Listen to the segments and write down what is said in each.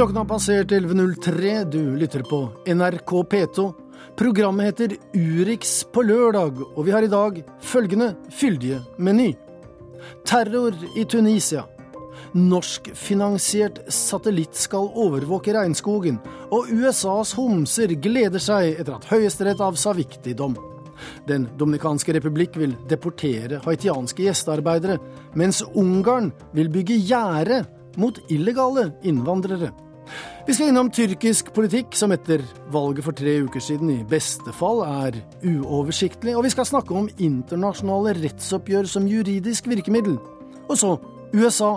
Klokken har passert 11.03. Du lytter på NRK P2. Programmet heter Urix på lørdag, og vi har i dag følgende fyldige meny. Terror i Tunisia. Norskfinansiert satellitt skal overvåke regnskogen, og USAs homser gleder seg etter at Høyesterett avsa viktig dom. Den dominikanske republikk vil deportere haitianske gjestearbeidere, mens Ungarn vil bygge gjerde mot illegale innvandrere. Vi skal innom tyrkisk politikk, som etter valget for tre uker siden i beste fall er uoversiktlig, og vi skal snakke om internasjonale rettsoppgjør som juridisk virkemiddel. Og så USA,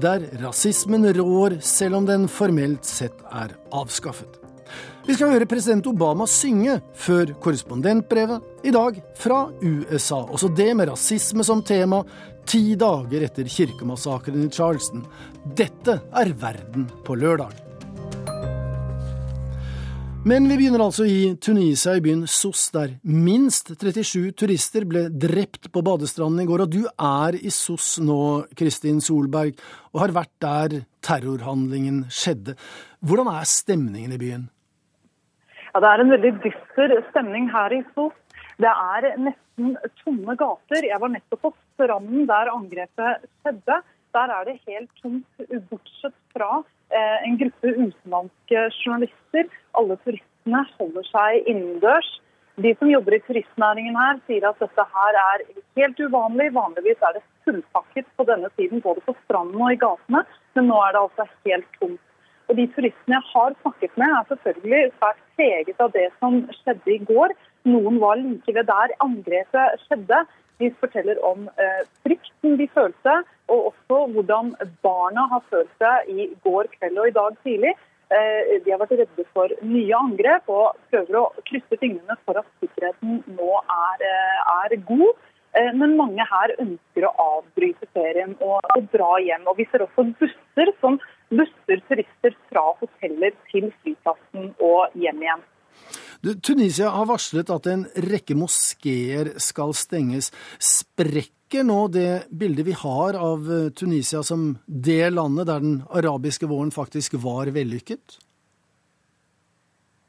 der rasismen rår selv om den formelt sett er avskaffet. Vi skal høre president Obama synge før korrespondentbrevet, i dag fra USA. Også det med rasisme som tema, ti dager etter kirkemassakren i Charleston. Dette er Verden på lørdag. Men vi begynner altså i Tunisia, i byen Sos, der minst 37 turister ble drept på badestranden i går. Og du er i Sos nå, Kristin Solberg, og har vært der terrorhandlingen skjedde. Hvordan er stemningen i byen? Ja, Det er en veldig dyster stemning her i Sos. Det er nesten tomme gater. Jeg var nettopp på stranden der angrepet skjedde. Der er det helt tomt, bortsett fra eh, en gruppe utenlandske journalister. Alle turistene holder seg innendørs. De som jobber i turistnæringen her, sier at dette her er helt uvanlig. Vanligvis er det fullpakket på denne tiden, både på stranden og i gatene, men nå er det altså helt tomt. Og De turistene jeg har snakket med, er selvfølgelig svært preget av det som skjedde i går. Noen var like ved der angrepet skjedde. De forteller om eh, frykten de følte, og også hvordan barna har følt seg i går kveld og i dag tidlig. Eh, de har vært redde for nye angrep og prøver å krysse fingrene for at sikkerheten nå er, eh, er god. Eh, men mange her ønsker å avbryte ferien og, og dra hjem. Og Vi ser også busser som busser turister fra hoteller til flyplassen og hjem igjen. Tunisia har varslet at en rekke moskeer skal stenges. Sprekker nå det bildet vi har av eh, Tunisia som det landet der den arabiske våren faktisk var vellykket?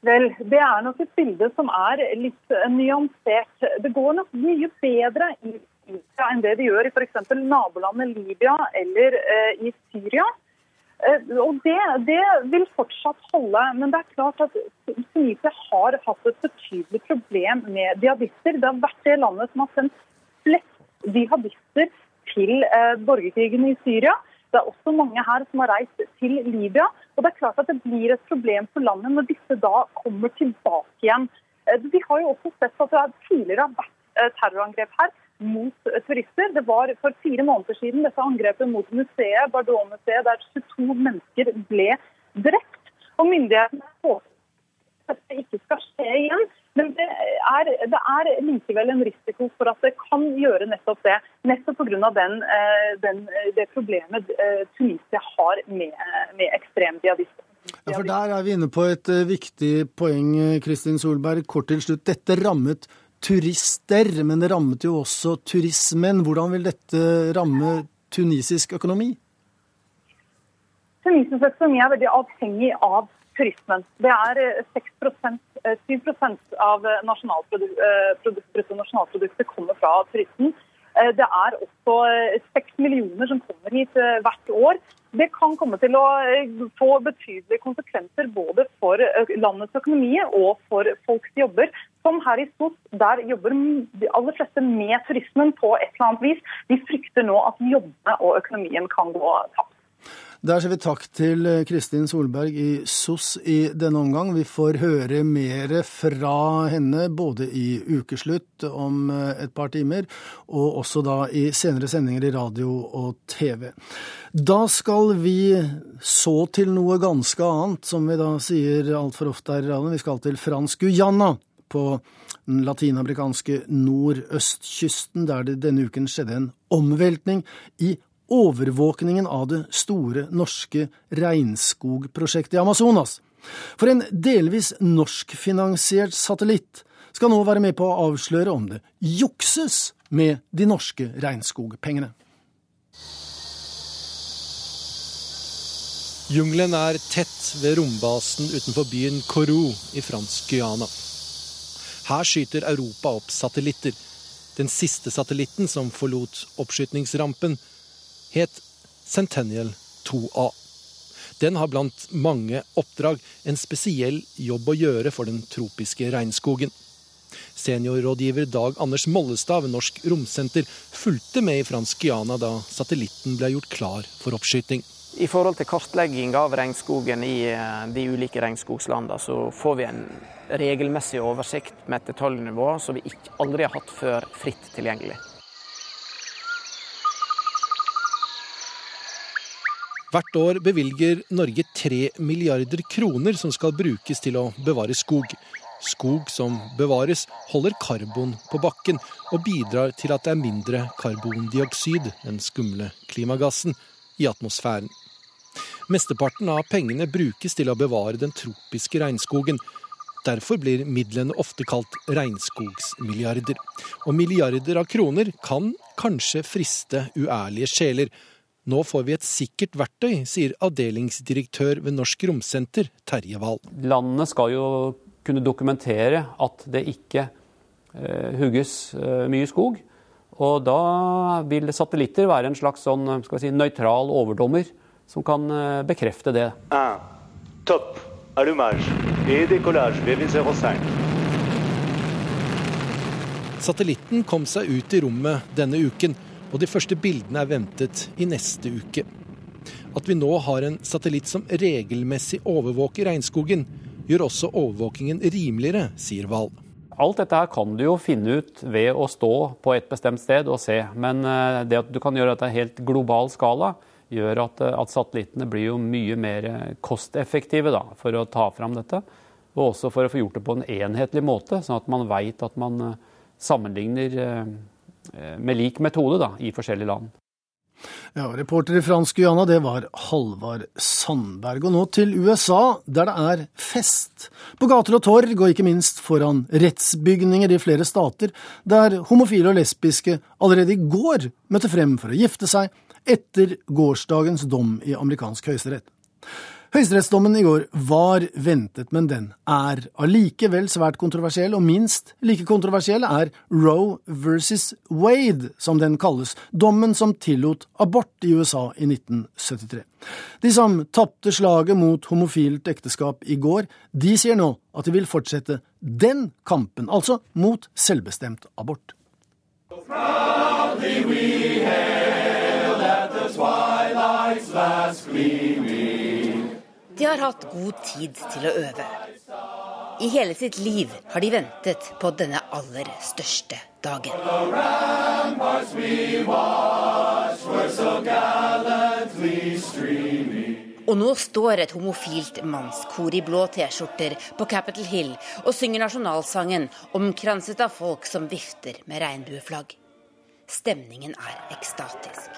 Vel, det er nok et bilde som er litt nyansert. Det går nok mye bedre i Tunisia enn det det gjør i f.eks. nabolandet Libya eller eh, i Syria. Eh, og det, det, vil fortsatt holde. Men det er klart at Tunisia har hatt et betydelig problem med jihadister. Det har vært det landet som har sendt flest jihadister til eh, borgerkrigen i Syria. Det er også mange her som har reist til Libya. Og det er klart at det blir et problem for landet når disse da kommer tilbake igjen. Eh, vi har jo også sett at det tidligere har vært terrorangrep her mot turister. Det var for fire måneder siden dette angrepet mot museet, Bardot-museet, der 22 mennesker ble drept. Og myndighetene håper at dette ikke skal skje igjen. Men det er, det er, likevel en risiko for at det kan gjøre nettopp det. Nettopp pga. Eh, det problemet eh, Tunisia har med, med ekstrem. Ja, for Der er vi inne på et eh, viktig poeng, Kristin Solberg. Kort til slutt. Dette rammet turister, men det rammet jo også turismen. Hvordan vil dette ramme tunisisk økonomi? Tunisisk økonomi er veldig avhengig av turismen. Det er 6% 7 eh, av eh, bruttonasjonalproduktet kommer fra turisten. Eh, det er også 6 millioner som kommer hit hvert år. Det kan komme til å få betydelige konsekvenser både for landets økonomi og for folks jobber. Som her i Stos, der jobber de aller fleste med turismen på et eller annet vis. De frykter nå at jobbene og økonomien kan gå tapt. Der sier vi takk til eh, Kristin Solberg i SOS i denne omgang. Vi får høre mer fra henne både i ukeslutt om eh, et par timer, og også da i senere sendinger i radio og TV. Da skal vi så til noe ganske annet, som vi da sier altfor ofte her i radioen. Vi skal til Fransk Guyana på den latinamerikanske nordøstkysten, der det denne uken skjedde en omveltning i overvåkningen av det store norske regnskogprosjektet i Amazonas. For en delvis norskfinansiert satellitt skal nå være med på å avsløre om det jukses med de norske regnskogpengene. Jungelen er tett ved rombasen utenfor byen Kourou i fransk Guyana. Her skyter Europa opp satellitter. Den siste satellitten som forlot oppskytningsrampen, het Centennial 2A. Den har blant mange oppdrag en spesiell jobb å gjøre for den tropiske regnskogen. Seniorrådgiver Dag Anders Mollestad ved Norsk Romsenter fulgte med i fransk Guyana da satellitten ble gjort klar for oppskyting. I forhold til kartlegging av regnskogen i eh, de ulike regnskogslandene, så får vi en regelmessig oversikt med et detaljnivå som vi aldri har hatt før fritt tilgjengelig. Hvert år bevilger Norge tre milliarder kroner som skal brukes til å bevare skog. Skog som bevares, holder karbon på bakken og bidrar til at det er mindre karbondioksid, den skumle klimagassen, i atmosfæren. Mesteparten av pengene brukes til å bevare den tropiske regnskogen. Derfor blir midlene ofte kalt regnskogsmilliarder. Og milliarder av kroner kan kanskje friste uærlige sjeler, nå får vi et sikkert verktøy, sier avdelingsdirektør ved Norsk Romsenter, Terje Wahl. Landene skal jo kunne dokumentere at det ikke eh, hugges eh, mye skog. Og da vil satellitter være en slags sånn, si, nøytral overdommer som kan eh, bekrefte det. Ah, topp. allumage et décollage VV05. Satellitten kom seg ut i rommet denne uken og de første bildene er ventet i neste uke. At vi nå har en satellitt som regelmessig overvåker regnskogen, gjør også overvåkingen rimeligere, sier Wahl. Alt dette her kan du jo finne ut ved å stå på et bestemt sted og se. Men eh, det at du kan gjøre dette i helt global skala, gjør at, eh, at, satellittene blir jo mye mer kosteffektive da, for å ta fram dette. Og også for å få gjort det på en enhetlig måte, sånn at man veit at man eh, sammenligner Eh, med lik metode da, i forskjellige land. Ja, Reporter i Fransk Guyana, det var Halvard Sandberg. Og nå til USA, der det er fest. På gater og torg, og ikke minst foran rettsbygninger i flere stater, der homofile og lesbiske allerede i går møtte frem for å gifte seg etter gårsdagens dom i amerikansk høyesterett. Høyesterettsdommen i går var ventet, men den er allikevel svært kontroversiell, og minst like kontroversiell er Roe versus Wade, som den kalles, dommen som tillot abort i USA i 1973. De som tapte slaget mot homofilt ekteskap i går, de sier nå at de vil fortsette den kampen, altså mot selvbestemt abort. Proudly we hail at the twilight's last gleaming de har hatt god tid til å øve. I hele sitt liv har de ventet på denne aller største dagen. Og nå står et homofilt mannskor i blå T-skjorter på Capitol Hill og synger nasjonalsangen omkranset av folk som vifter med regnbueflagg. Stemningen er ekstatisk.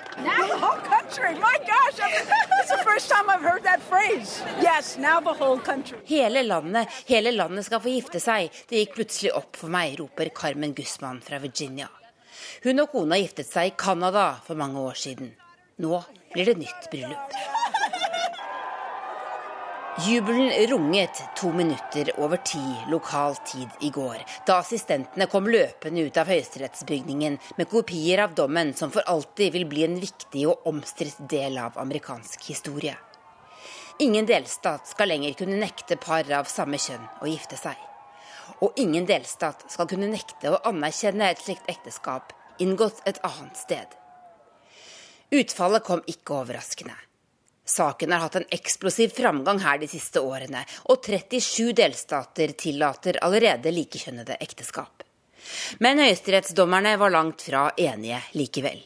Hele landet, hele landet skal få gifte seg. Det gikk plutselig opp for meg, roper Carmen Guzman fra Virginia. Hun og kona giftet seg i Canada for mange år siden. Nå blir det nytt bryllup. Jubelen runget to minutter over ti lokal tid i går, da assistentene kom løpende ut av høyesterettsbygningen med kopier av dommen som for alltid vil bli en viktig og omstridt del av amerikansk historie. Ingen delstat skal lenger kunne nekte par av samme kjønn å gifte seg. Og ingen delstat skal kunne nekte å anerkjenne et slikt ekteskap inngått et annet sted. Utfallet kom ikke overraskende. Saken har hatt en eksplosiv framgang her de siste årene, og 37 delstater tillater allerede likekjønnede ekteskap. Men høyesterettsdommerne var langt fra enige likevel.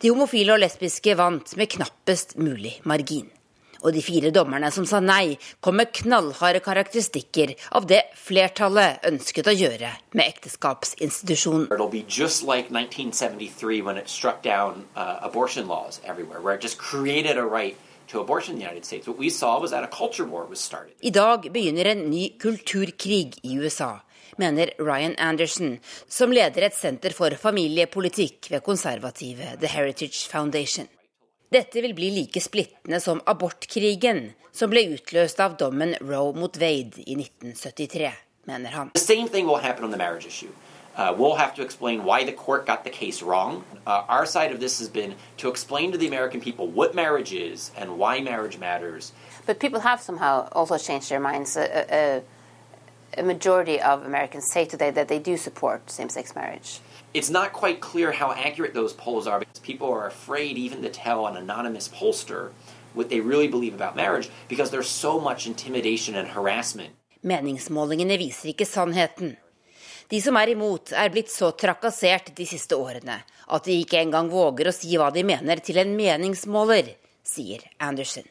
De homofile og lesbiske vant med knappest mulig margin. Og de fire dommerne som sa nei, kom med knallharde karakteristikker av det flertallet ønsket å gjøre med ekteskapsinstitusjonen. Like 1973 when it struck down uh, abortion laws everywhere, where it just created a i dag begynner en ny kulturkrig i USA, mener Ryan Anderson, som leder et senter for familiepolitikk ved konservative The Heritage Foundation. Dette vil bli like splittende som abortkrigen, som ble utløst av dommen Roe mot Wade i 1973, mener han. Uh, we'll have to explain why the court got the case wrong. Uh, our side of this has been to explain to the American people what marriage is and why marriage matters. But people have somehow also changed their minds. A, a, a majority of Americans say today that they do support same sex marriage. It's not quite clear how accurate those polls are because people are afraid even to tell an anonymous pollster what they really believe about marriage because there's so much intimidation and harassment. Meningsmålingene viser ikke sannheten. De som er imot, er blitt så trakassert de siste årene at de ikke engang våger å si hva de mener til en meningsmåler, sier Anderson.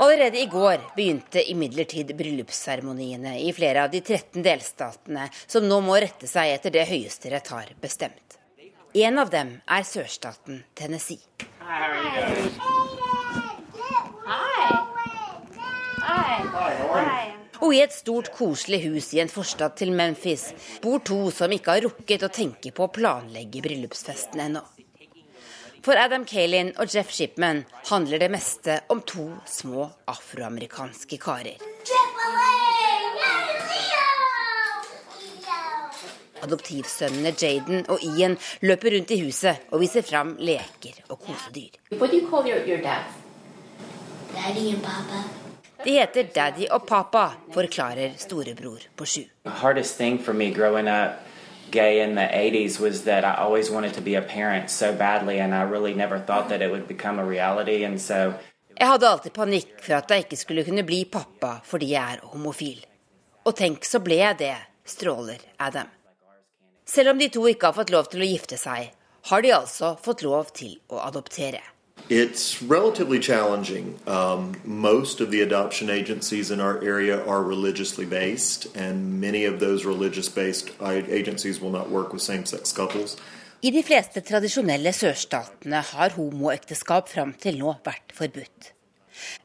Allerede i går begynte imidlertid bryllupsseremoniene i flere av de 13 delstatene som nå må rette seg etter det Høyesterett har bestemt. En av dem er sørstaten Tennessee. Og i et stort, koselig hus i en forstad til Memphis bor to som ikke har rukket å tenke på å planlegge bryllupsfesten ennå. For Adam Kalin og Jeff Shipman handler det meste om to små afroamerikanske karer. Adoptivsønnene Jaden og Ian løper rundt i huset og viser fram leker og kosedyr. De heter Daddy og Papa, forklarer storebror på sju gay in the 80s was that I always wanted to be a parent so badly, and I really never thought that it would become a reality. And so jeg hadde alltid panikk for at jeg ikke skulle kunne bli pappa fordi jeg er homofil. Og tenk, så ble jeg det, stråler Adam. Selv om de to ikke har fått lov til å gifte seg, har de altså fått lov til å adoptere. It's relatively challenging. Um, most of the adoption agencies in our area are religiously based, and many of those religious based agencies will not work with same sex couples. I de fleste tradisjonelle sørstatene har homoekteskap fram til nå vært forbudt.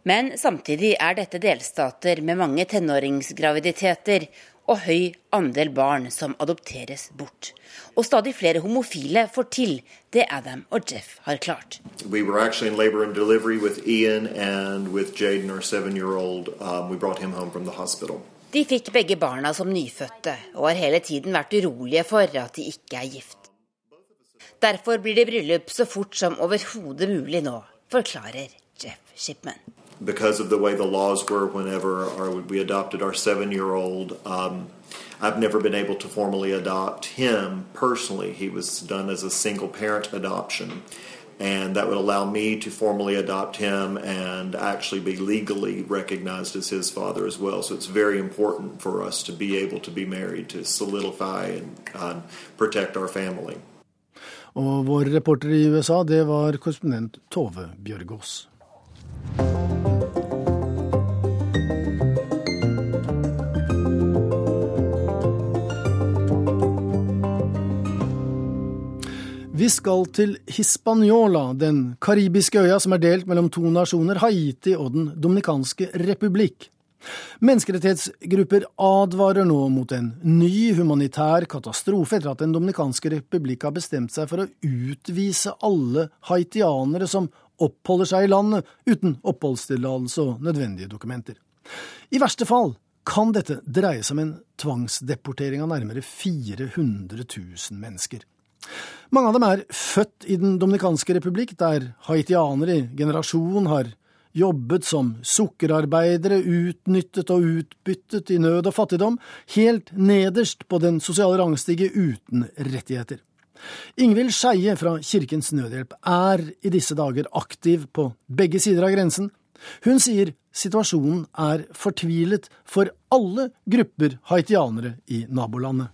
Men samtidig er dette delstater med mange tenåringsgraviditeter og høy andel barn som adopteres bort. Og stadig flere homofile får til det Adam og Jeff har klart. We um, De fikk begge barna som nyfødte, og har hele tiden vært urolige for at de ikke er gift. Derfor blir det bryllup så fort som overhodet mulig nå, forklarer Jeff Shipman because of the way the laws were whenever our, we adopted our seven year old. Um, I've never been able to formally adopt him personally. He was done as a single parent adoption. And that would allow me to formally adopt him and actually be legally recognized as his father as well. So it's very important for us to be able to be married to solidify and uh, protect our family. Og vår reporter i USA, det var korrespondent Tove Bjørgaas. Vi skal til Hispaniola, den karibiske øya som er delt mellom to nasjoner, Haiti og Den dominikanske republikk. Menneskerettighetsgrupper advarer nå mot en ny humanitær katastrofe etter at Den dominikanske republikk har bestemt seg for å utvise alle haitianere som oppholder seg i landet uten oppholdstillatelse og nødvendige dokumenter. I verste fall kan dette dreie seg om en tvangsdeportering av nærmere 400 000 mennesker. Mange av dem er født i Den dominikanske republikk, der haitianere i generasjon har jobbet som sukkerarbeidere, utnyttet og utbyttet i nød og fattigdom, helt nederst på den sosiale rangstige uten rettigheter. Ingvild Skeie fra Kirkens Nødhjelp er i disse dager aktiv på begge sider av grensen. Hun sier situasjonen er fortvilet for alle grupper haitianere i nabolandet.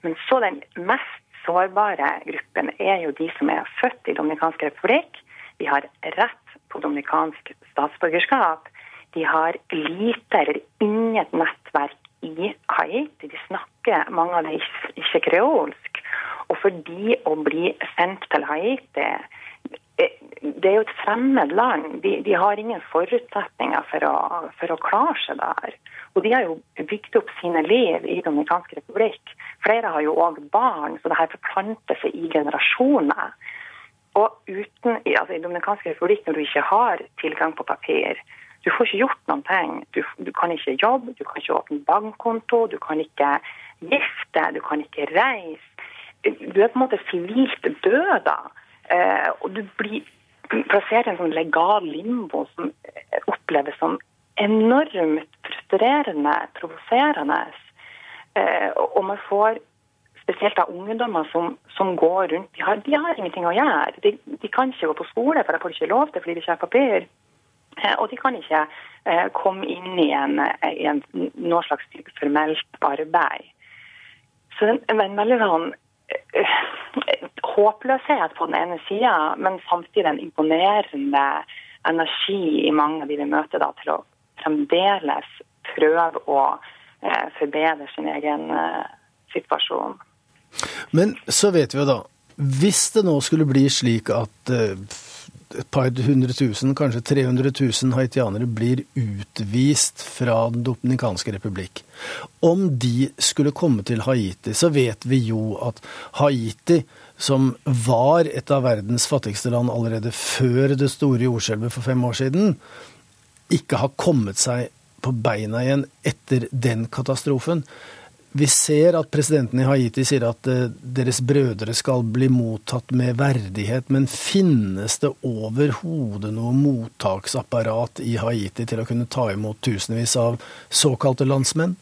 Men så den mest sårbare gruppen er jo de som er født i Dominikansk republikk. De har rett på dominikansk statsborgerskap. De har lite eller inget nettverk i Haiti. De snakker mange av dem ikke kreolsk. Og for de å bli sendt til Haiti eh, det er jo et fremmed land. De, de har ingen forutsetninger for å, for å, klare seg der. Og de har jo bygd opp sine liv i Dominikansk republikk. Flere har jo òg barn, så det her forplanter seg i generasjoner. Og uten, altså I Dominikansk republikk, når du ikke har tilgang på papir, du får ikke gjort noen ting. Du, du, kan ikke jobbe, du kan ikke åpne bankkonto, du kan ikke gifte, du kan ikke reise. Du er på en måte sivilt død da. Eh, og du blir plassert i en sånn legal limbo som oppleves som enormt frustrerende, provoserende. Eh, og man får spesielt av ungdommer som, som går rundt de har, de har, ingenting å gjøre. De, de, kan ikke gå på skole, for de får ikke lov til fordi de ikke har papir. Eh, og de kan ikke eh, komme inn i en, en noe slags formelt arbeid. Så er en veldig sånn håpløshet på den ene sida, men samtidig en imponerende energi i mange av de vi møter, da, til å fremdeles prøve å uh, forbedre sin egen uh, situasjon. Men så vet vi jo da, hvis det nå skulle bli slik at et par hundre tusen, kanskje 300 000 haitianere blir utvist fra Den dominikanske republikk. Om de skulle komme til Haiti, så vet vi jo at Haiti, som var et av verdens fattigste land allerede før det store jordskjelvet for fem år siden, ikke har kommet seg på beina igjen etter den katastrofen. Vi ser at presidenten i Haiti sier at uh, deres brødre skal bli mottatt med verdighet, men finnes det overhodet noe mottaksapparat i Haiti til å kunne ta imot tusenvis av såkalte landsmenn?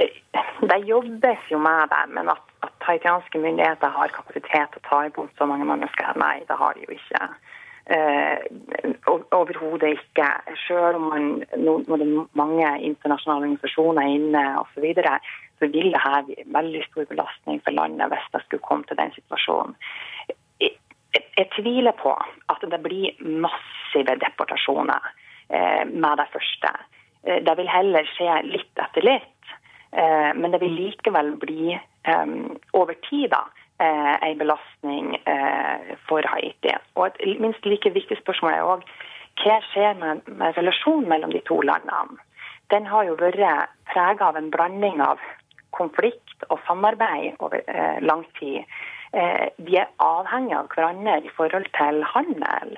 Det jobbes jo med det, men at, at haitianske myndigheter har kapasitet til å ta imot så mange mennesker, nei, det har de jo ikke. Uh, Overhodet ikke. Selv om man, nå, når det er mange internasjonale organisasjoner inne osv., så vil det her bli veldig stor belastning for landet hvis det skulle komme til den situasjonen. Jeg, jeg, jeg tviler på at det blir massive deportasjoner eh, med det første. Eh, det vil heller skje litt etter litt, eh, men det vil likevel bli eh, over tid da, eh, en belastning eh, for Haiti. Og et minst like viktig spørsmål er òg hva skjer med, med relasjonen mellom de to landene. Den har jo vært prega av en blanding av konflikt og samarbeid over eh, lang tid. Eh, vi er avhengig av hverandre i forhold til handel.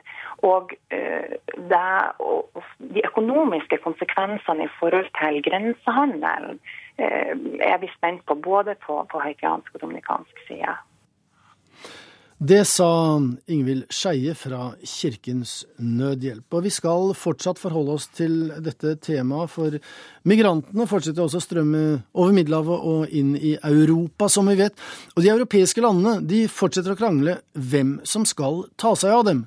Og, eh, det, og de økonomiske konsekvensene i forhold til grensehandel eh, er vi spent på, både på, på haitiansk og dominikansk side. Det sa Ingvild Skeie fra Kirkens Nødhjelp. Og vi skal fortsatt forholde oss til dette temaet, for migrantene fortsetter også å strømme over Middelhavet og inn i Europa, som vi vet. Og de europeiske landene de fortsetter å krangle hvem som skal ta seg av dem.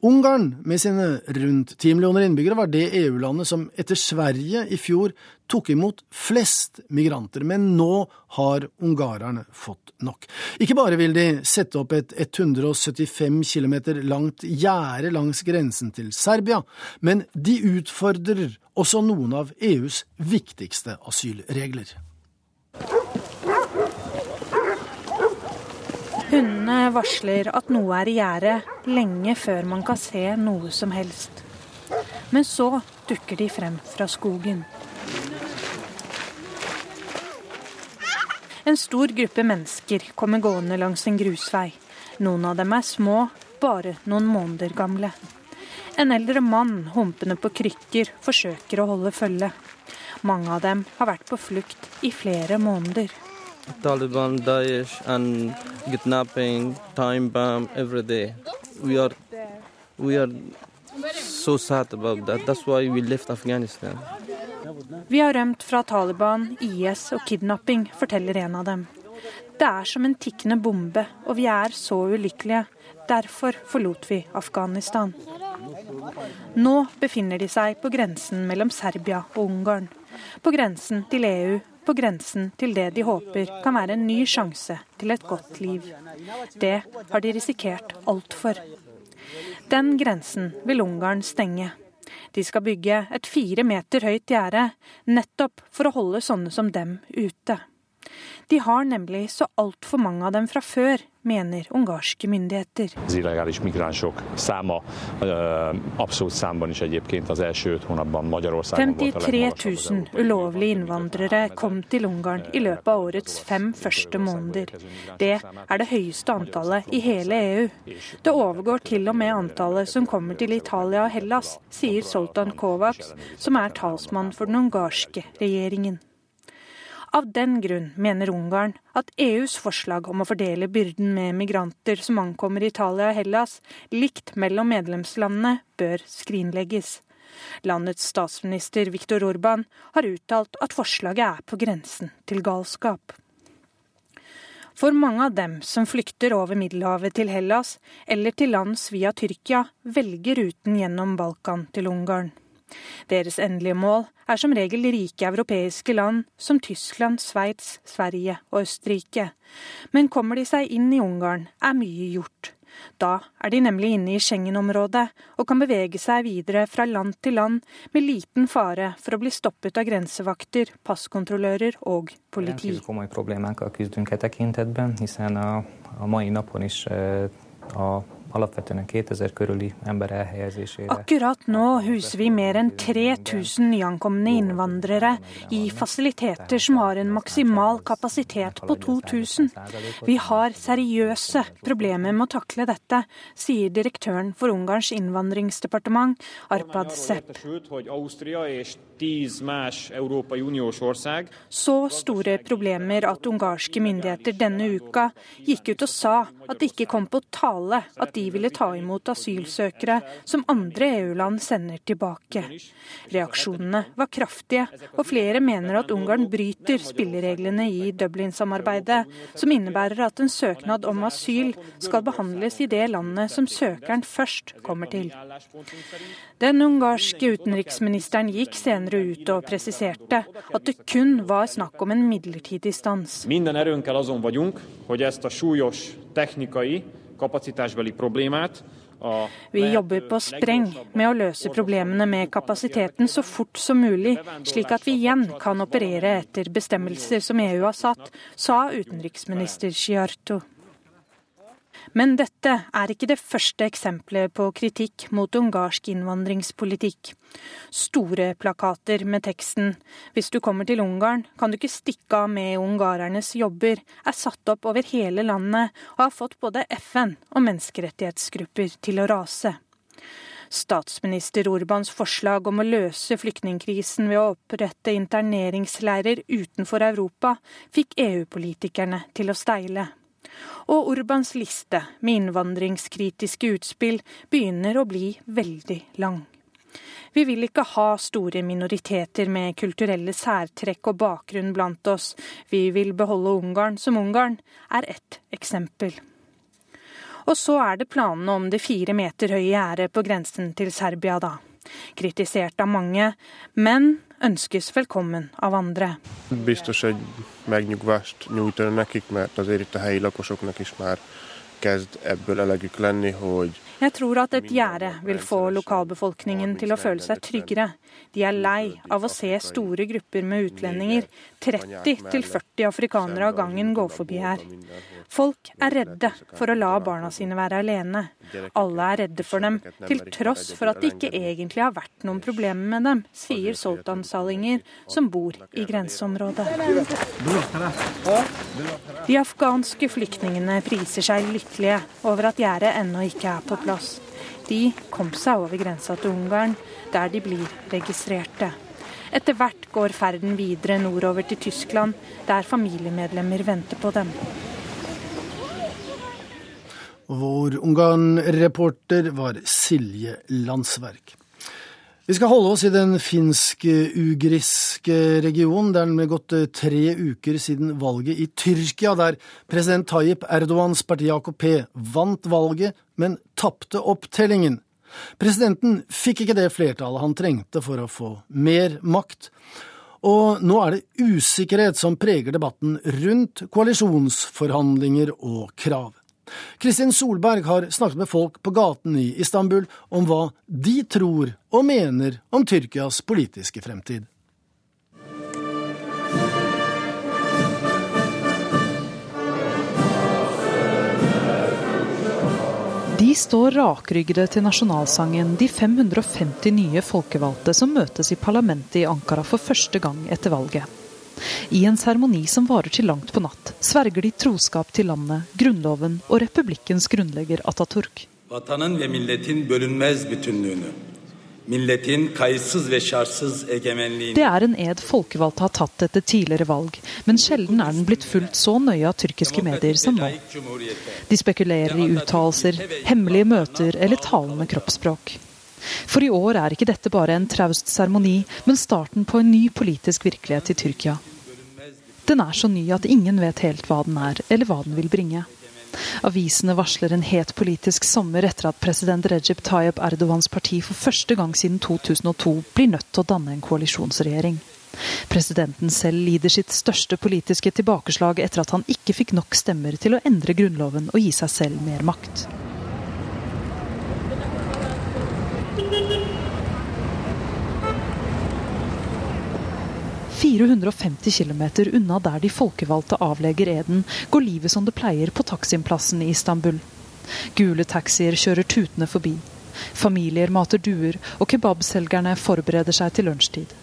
Ungarn, med sine rundt ti millioner innbyggere, var det EU-landet som etter Sverige i fjor tok imot flest migranter, men nå har ungarerne fått nok. Ikke bare vil de sette opp et 175 km langt gjerde langs grensen til Serbia, men de utfordrer også noen av EUs viktigste asylregler. Hundene varsler at noe er i gjære lenge før man kan se noe som helst. Men så dukker de frem fra skogen. En stor gruppe mennesker kommer gående langs en grusvei. Noen av dem er små, bare noen måneder gamle. En eldre mann humpende på krykker forsøker å holde følge. Mange av dem har vært på flukt i flere måneder. Taliban, Daesh, and kidnapping, time bomb every day. We are, we are so sad about that. That's why we left Afghanistan. Vi har rømt fra Taliban, IS og kidnapping, forteller en av dem. Det er som en tikkende bombe, og vi er så ulykkelige. Derfor forlot vi Afghanistan. Nå befinner de seg på grensen mellom Serbia og Ungarn. På grensen til EU på grensen til det de håper kan være en ny sjanse til et godt liv. Det har de risikert altfor. Den grensen vil Ungarn stenge. De skal bygge et fire meter høyt gjerde, nettopp for å holde sånne som dem ute. De har nemlig så altfor mange av dem fra før, mener ungarske myndigheter. 53 000 ulovlige innvandrere kom til Ungarn i løpet av årets fem første måneder. Det er det høyeste antallet i hele EU. Det overgår til og med antallet som kommer til Italia og Hellas, sier Soltan Kovacs, som er talsmann for den ungarske regjeringen. Av den grunn mener Ungarn at EUs forslag om å fordele byrden med migranter som ankommer Italia og Hellas, likt mellom medlemslandene, bør skrinlegges. Landets statsminister Viktor Orban har uttalt at forslaget er på grensen til galskap. For mange av dem som flykter over Middelhavet til Hellas eller til lands via Tyrkia, velger ruten gjennom Balkan til Ungarn. Deres endelige mål er som regel rike europeiske land som Tyskland, Sveits, Sverige og Østerrike. Men kommer de seg inn i Ungarn, er mye gjort. Da er de nemlig inne i Schengen-området og kan bevege seg videre fra land til land med liten fare for å bli stoppet av grensevakter, passkontrollører og politi. Akkurat nå huser vi mer enn 3000 nyankomne innvandrere i fasiliteter som har en maksimal kapasitet på 2000. Vi har seriøse problemer med å takle dette, sier direktøren for Ungarns innvandringsdepartement, Arpad Sepp. Så store problemer at ungarske myndigheter denne uka gikk ut og sa at det ikke kom på tale at de ville ta imot asylsøkere som andre EU-land sender tilbake. Reaksjonene var kraftige, og flere mener at Ungarn bryter spillereglene i Dublin-samarbeidet, som innebærer at en søknad om asyl skal behandles i det landet som søkeren først kommer til. Den ungarske utenriksministeren gikk senere ut og presiserte at det kun var snakk om en midlertidig stans. Minden erőnkkel azon vagyunk, hogy ezt a súlyos technikai kapacitásbeli problémát vi jobber på spreng med å løse problemene med kapasiteten så fort som mulig, slik at vi igjen kan operere etter bestemmelser som EU har satt, sa utenriksminister Sciarto. Men dette er ikke det første eksempelet på kritikk mot ungarsk innvandringspolitikk. Store plakater med teksten 'Hvis du kommer til Ungarn, kan du ikke stikke av med ungarernes jobber', er satt opp over hele landet og har fått både FN og menneskerettighetsgrupper til å rase. Statsminister Orbans forslag om å løse flyktningkrisen ved å opprette interneringsleirer utenfor Europa fikk EU-politikerne til å steile. Og Orbans liste med innvandringskritiske utspill begynner å bli veldig lang. Vi vil ikke ha store minoriteter med kulturelle særtrekk og bakgrunn blant oss. Vi vil beholde Ungarn som Ungarn, er ett eksempel. Og så er det planene om det fire meter høye gjerdet på grensen til Serbia, da. Kritisert av mange, men ønskes velkommen av andre. Biztos egy megnyugvást nyújtani nekik, mert azért itt a helyi lakosoknak is már kezd ebből elegük lenni, hogy jeg tror at et gjerde vil få lokalbefolkningen til å føle seg tryggere. De er lei av å se store grupper med utlendinger, 30-40 afrikanere av gangen, gå forbi her. Folk er redde for å la barna sine være alene. Alle er redde for dem, til tross for at det ikke egentlig har vært noen problemer med dem, sier Soltan Salinger, som bor i grenseområdet. De afghanske flyktningene priser seg lykkelige over at gjerdet ennå ikke er på plass plass. De kom seg over grensa til Ungarn, der de blir registrerte. Etter hvert går ferden videre nordover til Tyskland, der familiemedlemmer venter på dem. Vår Ungarn-reporter var Silje Landsverk. Vi skal holde oss i den finsk-ugriske regionen. Det er gått eh, tre uker siden valget i Tyrkia, der president Tayyip Erdogans parti AKP vant valget, men tapte opptellingen. Presidenten fikk ikke det flertallet han trengte for å få mer makt. Og nå er det usikkerhet som preger debatten rundt koalisjonsforhandlinger og krav. Kristin Solberg har snakket med folk på gaten i Istanbul om hva de tror og mener om Tyrkias politiske fremtid. De står rakryggede til nasjonalsangen, de 550 nye folkevalgte som møtes i parlamentet i Ankara for første gang etter valget. I en seremoni som varer til langt på natt, sverger de troskap til landet, grunnloven og republikkens grunnlegger Atatürk. Vatanın ve milletin bölünmez bütünlüğünü, milletin kayıtsız ve şartsız egemenliğini Det er en ed folkevalgte har tatt etter tidligere valg, men sjelden er den blitt fulgt så nøye av tyrkiske medier som nå. De spekulerer i uttalelser, hemmelige møter eller talende kroppsspråk. For i år er ikke dette bare en traust seremoni, men starten på en ny politisk virkelighet i Tyrkia. Den er så ny at ingen vet helt hva den er, eller hva den vil bringe. Avisene varsler en het politisk sommer etter at president Recep Tayyip Erdogans parti for første gang siden 2002 blir nødt til å danne en koalisjonsregjering. Presidenten selv lider sitt største politiske tilbakeslag etter at han ikke fikk nok stemmer til å endre grunnloven og gi seg selv mer makt. 450 km unna der de folkevalgte avlegger eden, går livet som det pleier på Taksimplassen i Istanbul. Gule taxier kjører tutende forbi. Familier mater duer, og kebabselgerne forbereder seg til lunsjtid.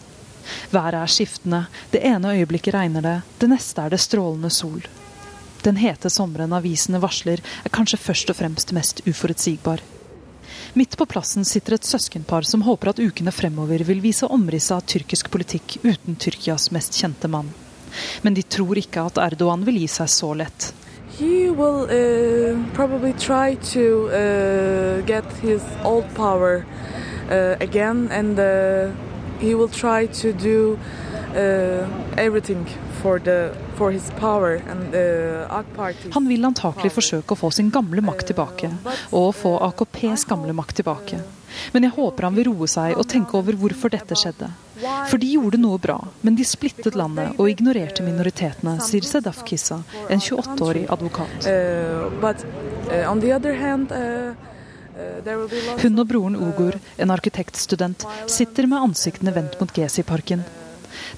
Været er skiftende, det ene øyeblikket regner det, det neste er det strålende sol. Den hete sommeren avisene varsler, er kanskje først og fremst mest uforutsigbar. Midt på plassen sitter et søskenpar som håper at ukene fremover vil vise omrisset av tyrkisk politikk uten Tyrkias mest kjente mann. Men de tror ikke at Erdogan vil gi seg så lett. He will uh, probably try to uh, get his old power uh, again, and uh, he will try to do uh, everything for the Han vil antakelig forsøke å få sin gamle makt tilbake, og få AKPs gamle makt tilbake. Men jeg håper han vil roe seg og tenke over hvorfor dette skjedde. For de gjorde noe bra, men de splittet landet og ignorerte minoritetene, sier Sedaf Kissa, en 28-årig advokat. Uh, uh, uh, Hun og broren Ugur, en arkitektstudent, sitter med ansiktene vendt mot Gezi-parken.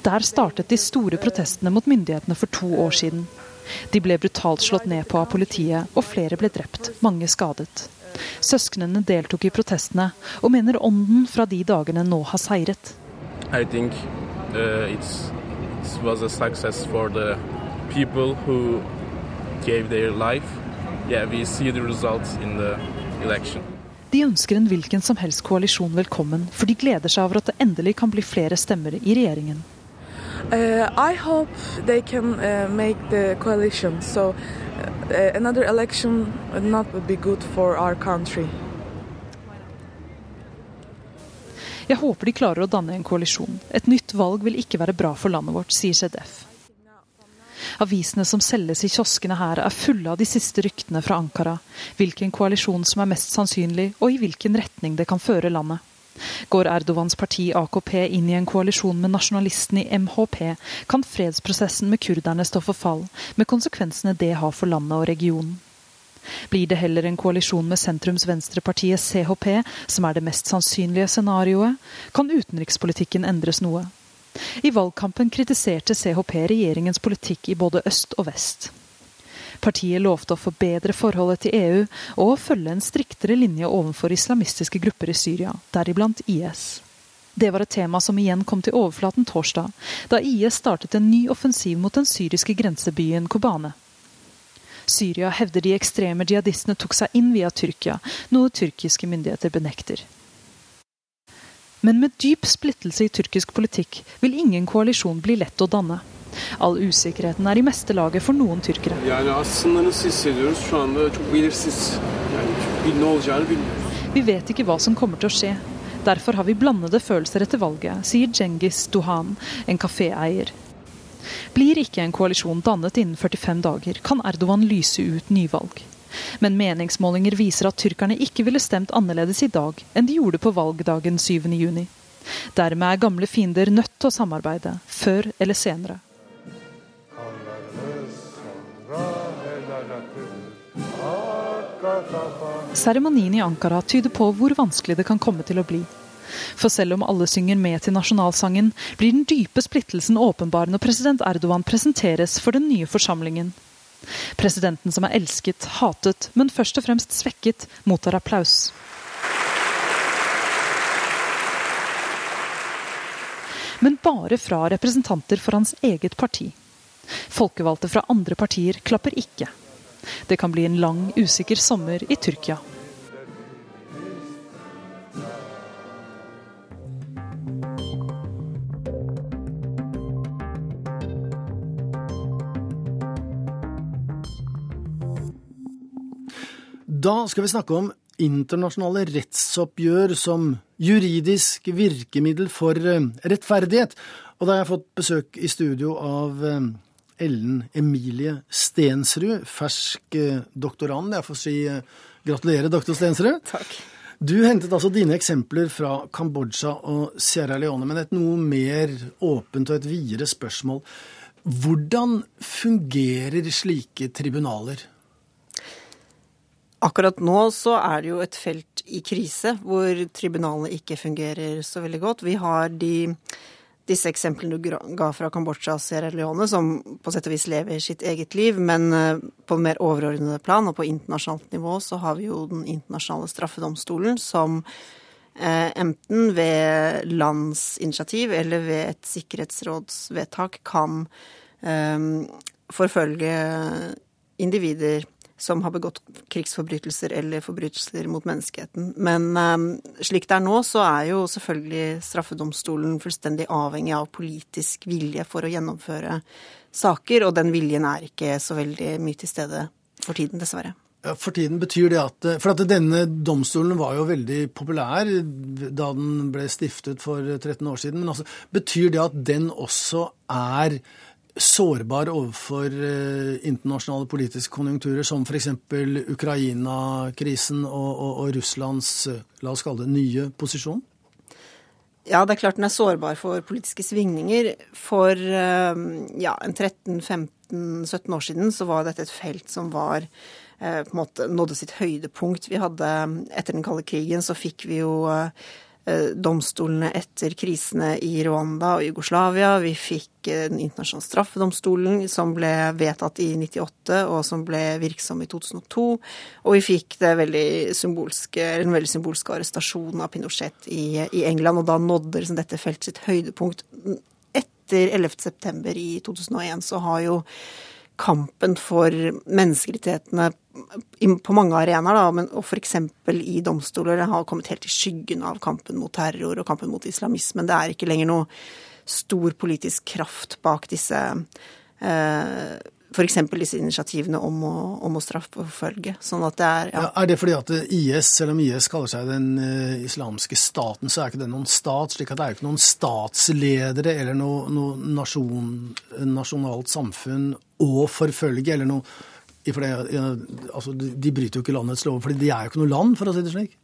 Der startet de store protestene mot myndighetene for to år siden. De ble brutalt slått ned på av politiet, og flere ble drept, mange skadet. Søsknene deltok i protestene, og mener ånden fra de dagene nå har seiret. I think uh, it's, it was for the people who gave their life. Yeah, we see the results in the election. De ønsker en hvilken som helst koalisjon velkommen, for de gleder seg over at det endelig kan bli flere stemmer i regjeringen. Uh, I hope they can uh, make the coalition, so uh, another election would not be good for our country. Jeg håper de klarer å danne en koalisjon. Et nytt valg vil ikke være bra for landet vårt, sier ZDF. Avisene som selges i kioskene her er fulle av de siste ryktene fra Ankara. Hvilken koalisjon som er mest sannsynlig, og i hvilken retning det kan føre landet. Går Erdogans parti AKP inn i en koalisjon med nasjonalisten i MHP, kan fredsprosessen med kurderne stå for fall, med konsekvensene det har for landet og regionen. Blir det heller en koalisjon med sentrums-venstrepartiet CHP, som er det mest sannsynlige scenarioet, kan utenrikspolitikken endres noe. I valgkampen kritiserte CHP regjeringens politikk i både øst og vest. Partiet lovte å forbedre forholdet til EU og følge en striktere linje overfor islamistiske grupper i Syria, deriblant IS. Det var et tema som igjen kom til overflaten torsdag, da IS startet en ny offensiv mot den syriske grensebyen Kobane. Syria hevder de ekstreme jihadistene tok seg inn via Tyrkia, noe tyrkiske myndigheter benekter. Men med dyp splittelse i tyrkisk politikk vil ingen koalisjon bli lett å danne. All usikkerheten er i meste laget for noen tyrkere. Vi vet ikke hva som kommer til å skje. Derfor har vi blandede følelser etter valget, sier Djengis Duhan, en kaféeier. Blir ikke en koalisjon dannet innen 45 dager, kan Erdogan lyse ut nyvalg. Men meningsmålinger viser at tyrkerne ikke ville stemt annerledes i dag enn de gjorde på valgdagen 7.6. Dermed er gamle fiender nødt til å samarbeide, før eller senere. Seremonien i Ankara tyder på hvor vanskelig det kan komme til å bli. For selv om alle synger med til nasjonalsangen, blir den dype splittelsen åpenbar når president Erdogan presenteres for den nye forsamlingen. Presidenten som er elsket, hatet, men først og fremst svekket, mottar applaus. Men bare fra representanter for hans eget parti. Folkevalgte fra andre partier klapper ikke. Det kan bli en lang, usikker sommer i Tyrkia. Da skal vi snakke om internasjonale rettsoppgjør som juridisk virkemiddel for eh, rettferdighet. Og da har jeg fått besøk i studio av eh, Ellen Emilie Stensrud, fersk eh, doktorand. Jeg får si gratulerer, doktor Stensrud. Takk. Du hentet altså dine eksempler fra Kambodsja og Sierra Leone, men et noe mer åpent og et videre spørsmål. Hvordan fungerer slike tribunaler? Akkurat nå så er det jo et felt i krise hvor tribunalene ikke fungerer så veldig godt. Vi har de, disse eksemplene du ga fra Kambodsja og Sierra Leone, som på sett og vis lever sitt eget liv, men eh, på mer overordnede plan og på internasjonalt nivå så har vi jo Den internasjonale straffedomstolen som eh, enten ved landsinitiativ eller ved et sikkerhetsrådsvedtak kan eh, forfølge individer som har begått krigsforbrytelser eller forbrytelser mot menneskeheten. Men eh, slik det er nå, så er jo selvfølgelig straffedomstolen fullstendig avhengig av politisk vilje for å gjennomføre saker, og den viljen er ikke så veldig mye til stede for tiden, dessverre. For tiden betyr det at For at denne domstolen var jo veldig populær da den ble stiftet for 13 år siden. Men altså, betyr det at den også er sårbar overfor eh, internasjonale politiske konjunkturer, som f.eks. Ukraina-krisen og, og, og, Russlands eh, la oss kalle det, nye posisjon? Ja, det er klart den er sårbar for politiske svingninger. For eh, ja, 13-15-17 år siden så var dette et felt som var på en måte nådde sitt høydepunkt. Vi hadde, Etter den kalde krigen så fikk vi jo domstolene etter krisene i Rwanda og Jugoslavia. Vi fikk eh, Den internasjonale straffedomstolen, som ble vedtatt i 98, og som ble virksom i 2002. Og vi fikk veldig den veldig symbolske arrestasjonen av Pinochet i, i England. Og da nådde liksom dette feltet sitt høydepunkt. Etter 11.9. i 2001 så har jo kampen for menneskerettighetene på mange arenaer, da, men, og f.eks. i domstoler, har kommet helt i skyggen av kampen mot terror og kampen mot islamismen. Det er ikke lenger noe stor politisk kraft bak disse eh, F.eks. disse initiativene om å, om å straffeforfølge. Sånn at det er ja. ja. Er det fordi at IS, selv om IS kaller seg den uh, islamske staten, så er ikke det noen stat? slik at det er ikke noen statsledere eller noe, noe nasjon, nasjonalt samfunn å forfølge, eller noe det, altså, De bryter jo ikke landets lover, for de er jo ikke noe land, for å si det slik.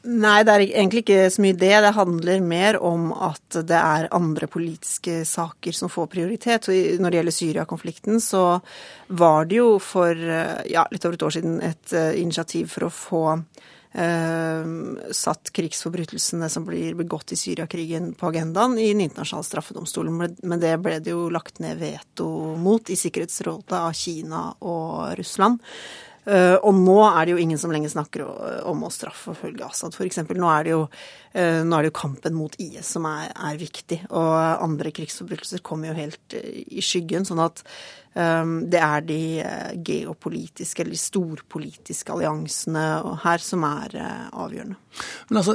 Nei, det er egentlig ikke så mye det. Det handler mer om at det er andre politiske saker som får prioritet. Når det gjelder Syria-konflikten, så var det jo for ja, litt over et år siden et uh, initiativ for å få eh, satt krigsforbrytelsene som blir begått i Syriakrigen på agendaen i Den internasjonale straffedomstolen. Men det ble det jo lagt ned veto mot i Sikkerhetsrådet av Kina og Russland. Uh, og nå er det jo ingen som lenger snakker om å straffeforfølge Assad, f.eks. Nå, er det uh, nå er det jo kampen mot IS som er, er viktig, og andre krigsforbrytelser kommer jo helt uh, i skyggen. Sånn at det er de geopolitiske eller de storpolitiske alliansene her som er avgjørende. Men altså,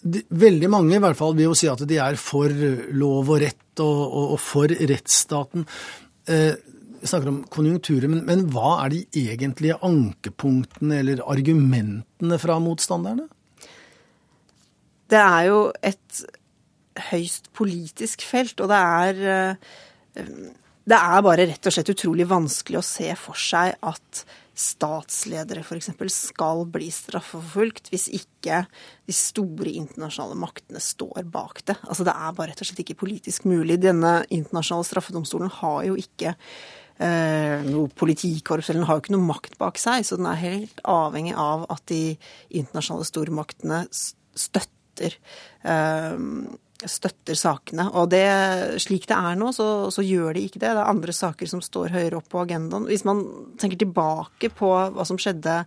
veldig mange i hvert fall vil jo si at de er for lov og rett og, og, og for rettsstaten. Eh, snakker om konjunkturer, men, men, hva er de egentlige ankepunktene eller argumentene fra motstanderne? Det er jo et høyst politisk felt, og det er eh, Det er bare rett og slett utrolig vanskelig å se for seg at statsledere f.eks. skal bli straffeforfulgt hvis ikke de store internasjonale maktene står bak det. Altså Det er bare rett og slett ikke politisk mulig. Denne internasjonale straffedomstolen har jo ikke noe politikorps, eller den har jo ikke noe makt bak seg. Så den er helt avhengig av at de internasjonale stormaktene støtter eh, støtter sakene. Og det, slik det er nå, så, så, gjør de ikke det. Det er andre saker som står høyere opp på agendaen. Hvis man tenker tilbake på hva som skjedde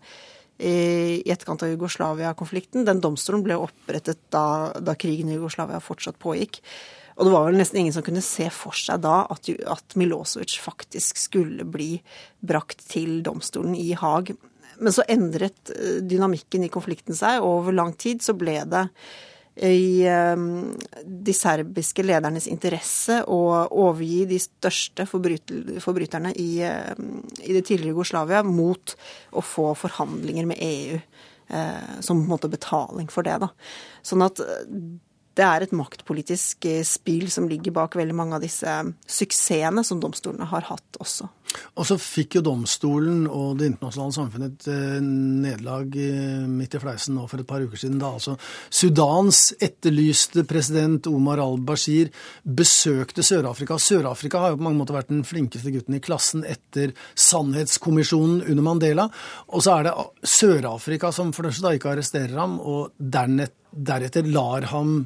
i etterkant av Jugoslavia-konflikten. Den domstolen ble opprettet da, da, krigen i Jugoslavia fortsatt pågikk. Og det var vel nesten ingen som kunne se for seg da at, at Milosevic faktisk skulle bli brakt til domstolen i Haag. Men så endret eh, dynamikken i konflikten seg, og over lang tid så ble det i ehm, de serbiske ledernes interesse å overgi de største forbryterne i, ehm, i, det tidligere Jugoslavia mot å få forhandlinger med EU eh, som på en måte betaling for det. Da. Sånn at det er et maktpolitisk eh, spill som ligger bak veldig mange av disse suksessene som domstolene har hatt også. Og så fikk jo domstolen og det internasjonale samfunnet et eh, nederlag eh, midt i fleisen nå for et par uker siden, da altså Sudans etterlyste president Omar al-Bashir besøkte Sør-Afrika. Sør-Afrika har jo på mange måter vært den flinkeste gutten i klassen etter Sannhetskommisjonen under Mandela. Og så er det Sør-Afrika som for det første da ikke arresterer ham, og deretter lar ham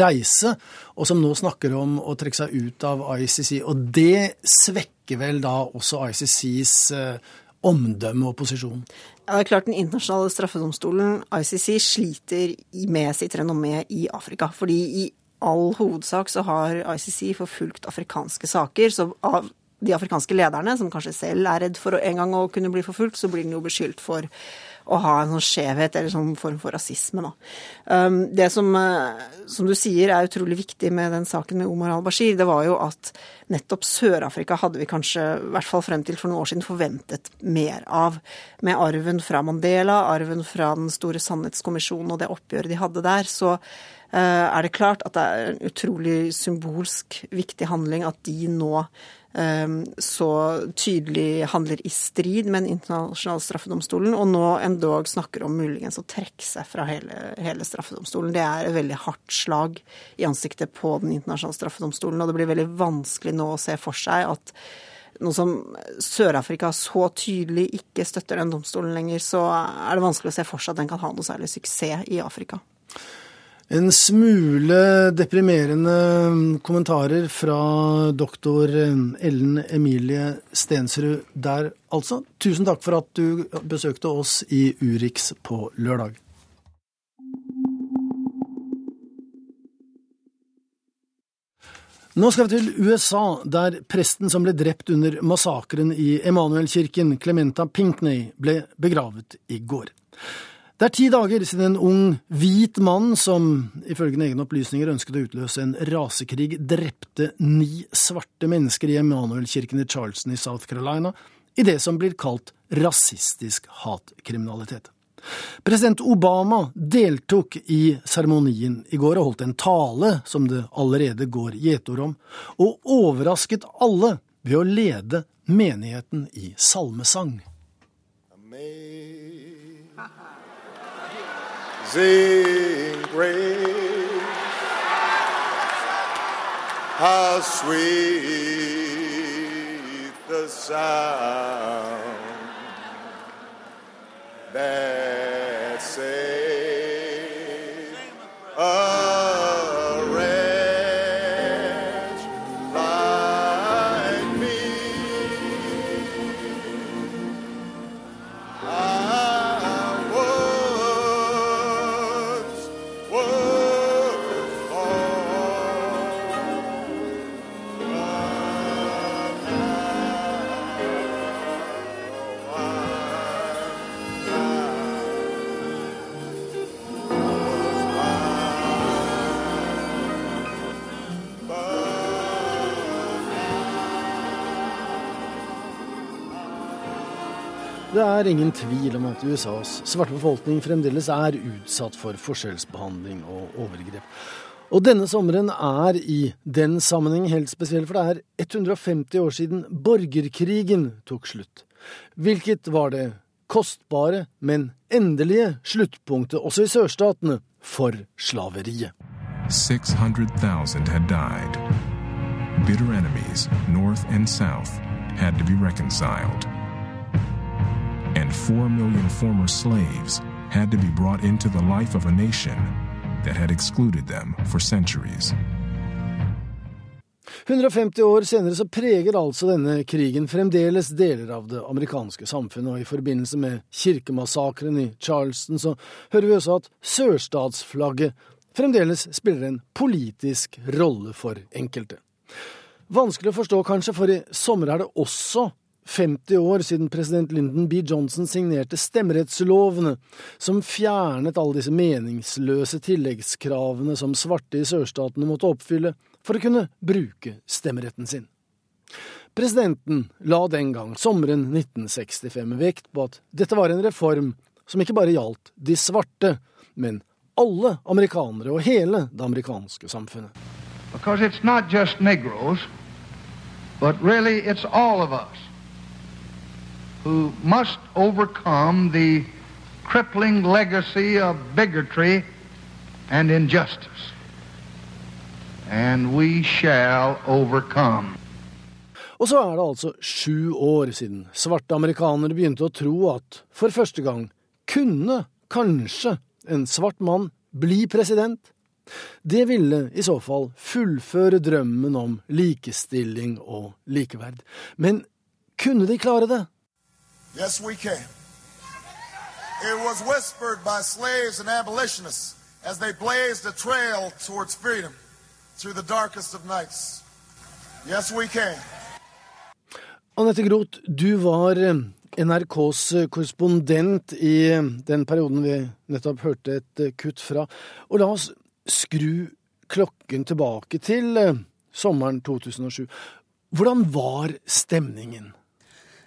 reise, og som nå snakker om å trekke seg ut av ICC. Og det svekker vel da også ICCs eh, omdømme og posisjon? Ja, det er klart Den internasjonale straffedomstolen, ICC, sliter med sitt renommé i Afrika. Fordi i all hovedsak så har ICC forfulgt afrikanske saker. Så av de afrikanske lederne, som kanskje selv er redd for en gang å kunne bli forfulgt, så blir den jo beskyldt for å ha en sånn skjevhet eller sånn form for rasisme. Da. Um, det som, uh, som, du sier er utrolig viktig med den saken med Omar al-Bashir, det var jo at nettopp Sør-Afrika hadde vi kanskje, i hvert fall frem til for noen år siden, forventet mer av. Med arven fra Mandela, arven fra Den store sannhetskommisjonen og det oppgjøret de hadde der, så er det klart at det er en utrolig symbolsk viktig handling at de nå Ehm, så tydelig handler i strid med Den internasjonale straffedomstolen, og nå endog snakker om muligens å trekke seg fra hele, hele, straffedomstolen. Det er et veldig hardt slag i ansiktet på Den internasjonale straffedomstolen, og det blir veldig vanskelig nå å se for seg at nå som Sør-Afrika så tydelig ikke støtter den domstolen lenger, så er det vanskelig å se for seg at den kan ha noe særlig suksess i Afrika. En smule deprimerende kommentarer fra doktor Ellen Emilie Stensrud der, altså. Tusen takk for at du besøkte oss i Urix på lørdag. Nå skal vi til USA, der presten som ble drept under massakren i Emanuelkirken, Clementa Pinkney, ble begravet i går. Det er ti dager siden en ung, hvit mann som ifølge egne opplysninger ønsket å utløse en rasekrig, drepte ni svarte mennesker i Emanuelkirken i Charleston i South Carolina i det som blir kalt rasistisk hatkriminalitet. President Obama deltok i seremonien i går og holdt en tale som det allerede går gjetord om, og overrasket alle ved å lede menigheten i salmesang. Sing grace. How sweet the sound that Det er ingen tvil om at USAs svarte befolkning fremdeles er utsatt for forskjellsbehandling og overgrep. Og denne sommeren er i den sammenheng helt spesiell, for det er 150 år siden borgerkrigen tok slutt. Hvilket var det kostbare, men endelige sluttpunktet også i sørstatene for slaveriet. 600,000 had died. Bitter enemies, north and south, had to be reconciled. And four million former slaves had to be brought into the life of a nation that had excluded them for centuries. 150 år senere så preger altså denne krigen fremdeles deler av det amerikanske samfunnet, og i forbindelse med kirkemassakren i Charleston så hører vi også at sørstatsflagget fremdeles spiller en politisk rolle for enkelte. Vanskelig å forstå kanskje, for i sommer er det også 50 år siden president Lyndon B. Johnson signerte stemmerettslovene, som fjernet alle disse meningsløse tilleggskravene som svarte i sørstatene måtte oppfylle for å kunne bruke stemmeretten sin. Presidenten la den gang, sommeren 1965, vekt på at dette var en reform som ikke bare gjaldt de svarte, men alle amerikanere og hele det amerikanske samfunnet. Because it's not just Negroes, but really it's all of us who must overcome the crippling legacy of bigotry and injustice. And we shall overcome. Og så er det altså sju år siden svarte amerikanere begynte å tro at for første gang kunne kanskje en svart mann bli president. Det ville i så fall fullføre drømmen om likestilling og likeverd. Men kunne de klare det? Yes, we can. It was whispered by slaves and abolitionists as they blazed a trail towards freedom through the darkest of nights. Yes, we can. Anette Groth, du var eh, NRKs eh, korrespondent i eh, den perioden vi nettopp hørte et kutt fra. Og la oss skru klokken tilbake til sommeren 2007. Hvordan var stemningen?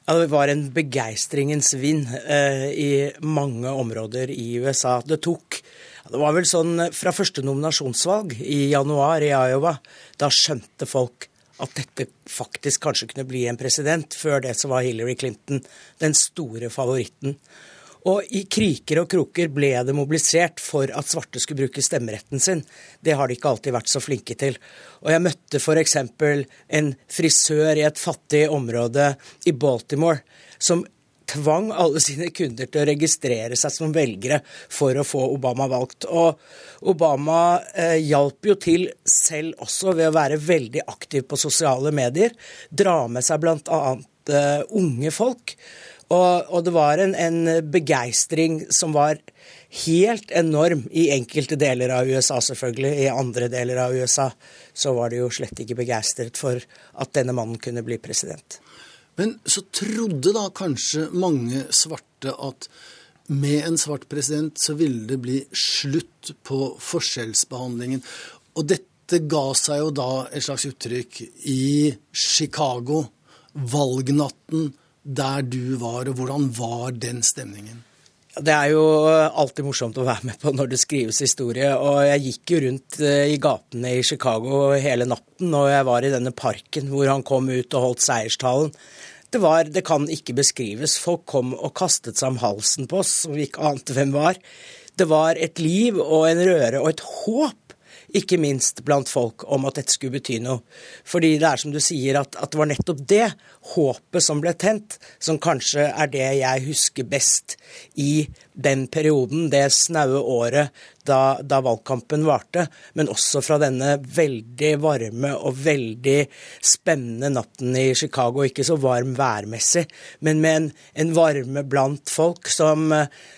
Ja, Det var en begeistringens vind eh, i mange områder i USA. Det tok Det var vel sånn fra første nominasjonsvalg i januar i Iowa. Da skjønte folk at dette faktisk kanskje kunne bli en president. Før det så var Hillary Clinton den store favoritten. Og i kriker og kroker ble det mobilisert for at svarte skulle bruke stemmeretten sin. Det har de ikke alltid vært så flinke til. Og jeg møtte f.eks. en frisør i et fattig område i Baltimore som tvang alle sine kunder til å registrere seg som velgere for å få Obama valgt. Og Obama eh, hjalp jo til selv også ved å være veldig aktiv på sosiale medier. Dra med seg bl.a. Eh, unge folk. Og, og, det var en, en begeistring som var helt enorm i enkelte deler av USA, selvfølgelig. I andre deler av USA så var de jo slett ikke begeistret for at denne mannen kunne bli president. Men så trodde da kanskje mange svarte at med en svart president så ville det bli slutt på forskjellsbehandlingen. Og dette ga seg jo da et slags uttrykk i Chicago, valgnatten der du var, og hvordan var den stemningen? Det er jo alltid morsomt å være med på når det skrives historie. Og jeg gikk jo rundt eh, i gatene i Chicago hele natten, og jeg var i denne parken hvor han kom ut og holdt seierstalen. Det, var, det kan ikke beskrives. Folk kom og kastet seg om halsen på oss, som vi ikke ante hvem var. Det var et liv og en røre og et håp ikke minst blant folk, om at dette skulle bety noe. Fordi det er som du sier, at, at det var nettopp det, håpet som ble tent, som kanskje er det jeg husker best i den perioden, det snaue året da, da, valgkampen varte, men også fra denne veldig varme og veldig spennende natten i Chicago. Ikke så varm værmessig, men med en, en varme blant folk som,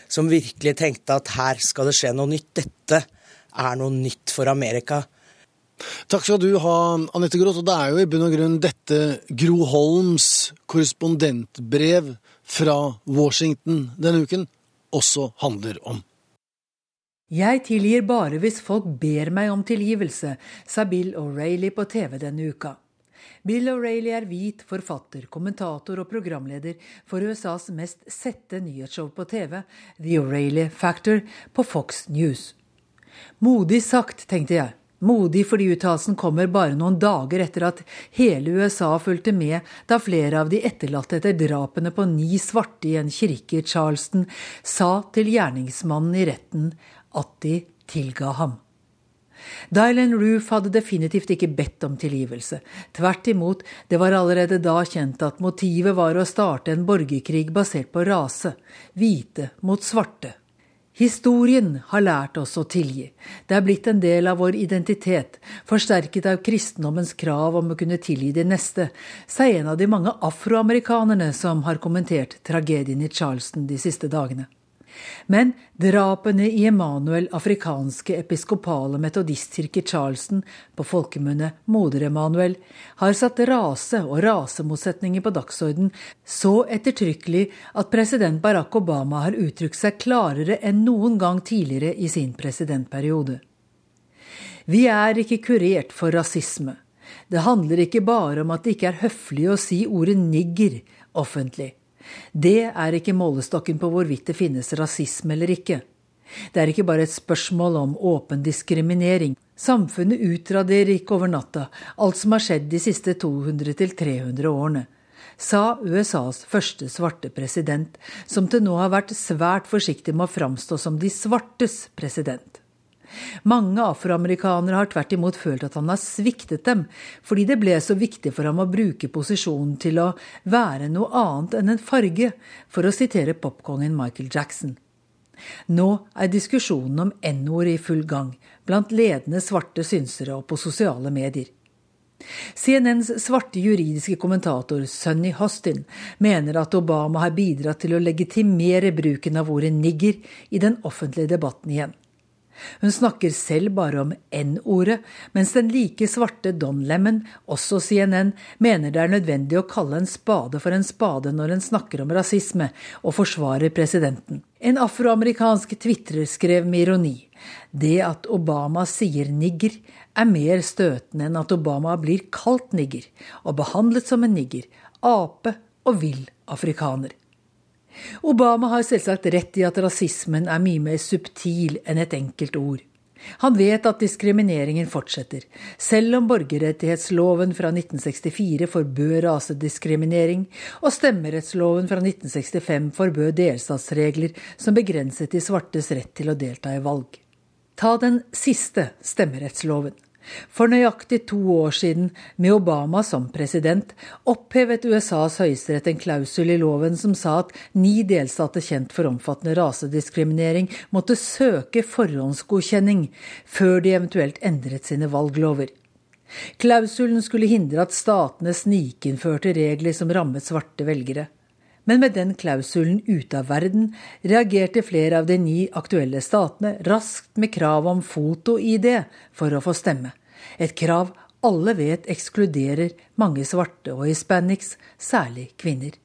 som virkelig tenkte at her skal det skje noe nytt. Dette er noe nytt for Amerika. Takk skal du ha, Anette Groth. Og det er jo i bunn og grunn dette Gro Holms korrespondentbrev fra Washington denne uken også handler om. Jeg tilgir bare hvis folk ber meg om tilgivelse, sa Bill O'Reilly på TV denne uka. Bill O'Reilly er hvit forfatter, kommentator og programleder for USAs mest sette nyhetsshow på TV, The O'Reilly Factor, på Fox News. Modig sagt, tenkte jeg. Modig fordi uttalelsen kommer bare noen dager etter at hele USA fulgte med da flere av de etterlatte etter drapene på ni svarte i en kirke i Charleston sa til gjerningsmannen i retten at de tilga ham. Dylan Roof hadde definitivt ikke bedt om tilgivelse. Tvert imot, det var allerede da kjent at motivet var å starte en borgerkrig basert på rase. Hvite mot svarte. Historien har lært oss å tilgi. Det er blitt en del av vår identitet, forsterket av kristendommens krav om å kunne tilgi de neste, sier en av de mange afroamerikanerne som har kommentert tragedien i Charleston de siste dagene. Men drapene i Emanuel afrikanske episkopale metodistkirke Charleston, på folkemunne Moder-Emanuel, har satt rase og rasemotsetninger på dagsorden så ettertrykkelig at president Barack Obama har uttrykt seg klarere enn noen gang tidligere i sin presidentperiode. Vi er ikke kurert for rasisme. Det handler ikke bare om at det ikke er høflig å si ordet nigger offentlig. Det er ikke målestokken på hvorvidt det finnes rasisme eller ikke. Det er ikke bare et spørsmål om åpen diskriminering. Samfunnet utraderer ikke over natta alt som har skjedd de siste 200-300 årene, sa USAs første svarte president, som til nå har vært svært forsiktig med å framstå som de svartes president. Mange afroamerikanere har tvert imot følt at han har sviktet dem, fordi det ble så viktig for ham å bruke posisjonen til å være noe annet enn en farge, for å sitere popkongen Michael Jackson. Nå er diskusjonen om N-ord i full gang, blant ledende svarte synsere og på sosiale medier. CNNs svarte juridiske kommentator Sunny Hostin mener at Obama har bidratt til å legitimere bruken av ordet nigger i den offentlige debatten igjen. Hun snakker selv bare om N-ordet, mens den like svarte Don Lemon, også CNN, mener det er nødvendig å kalle en spade for en spade når en snakker om rasisme, og forsvarer presidenten. En afroamerikansk tvitrer skrev med ironi det at Obama sier nigger, er mer støtende enn at Obama blir kalt nigger, og behandlet som en nigger, ape og vill afrikaner. Obama har selvsagt rett i at rasismen er mye mer subtil enn et enkelt ord. Han vet at diskrimineringen fortsetter, selv om borgerrettighetsloven fra 1964 forbød rasediskriminering, og stemmerettsloven fra 1965 forbød delstatsregler som begrenset de svartes rett til å delta i valg. Ta den siste stemmerettsloven. For nøyaktig to år siden, med Obama som president, opphevet USAs høyesterett en klausul i loven som sa at ni delstater kjent for omfattende rasediskriminering måtte søke forhåndsgodkjenning før de eventuelt endret sine valglover. Klausulen skulle hindre at statene snikinnførte regler som rammet svarte velgere. Men med den klausulen ute av verden reagerte flere av de ni aktuelle statene raskt med krav om foto-ID for å få stemme. Et krav alle vet ekskluderer mange svarte og hispanics, særlig kvinner.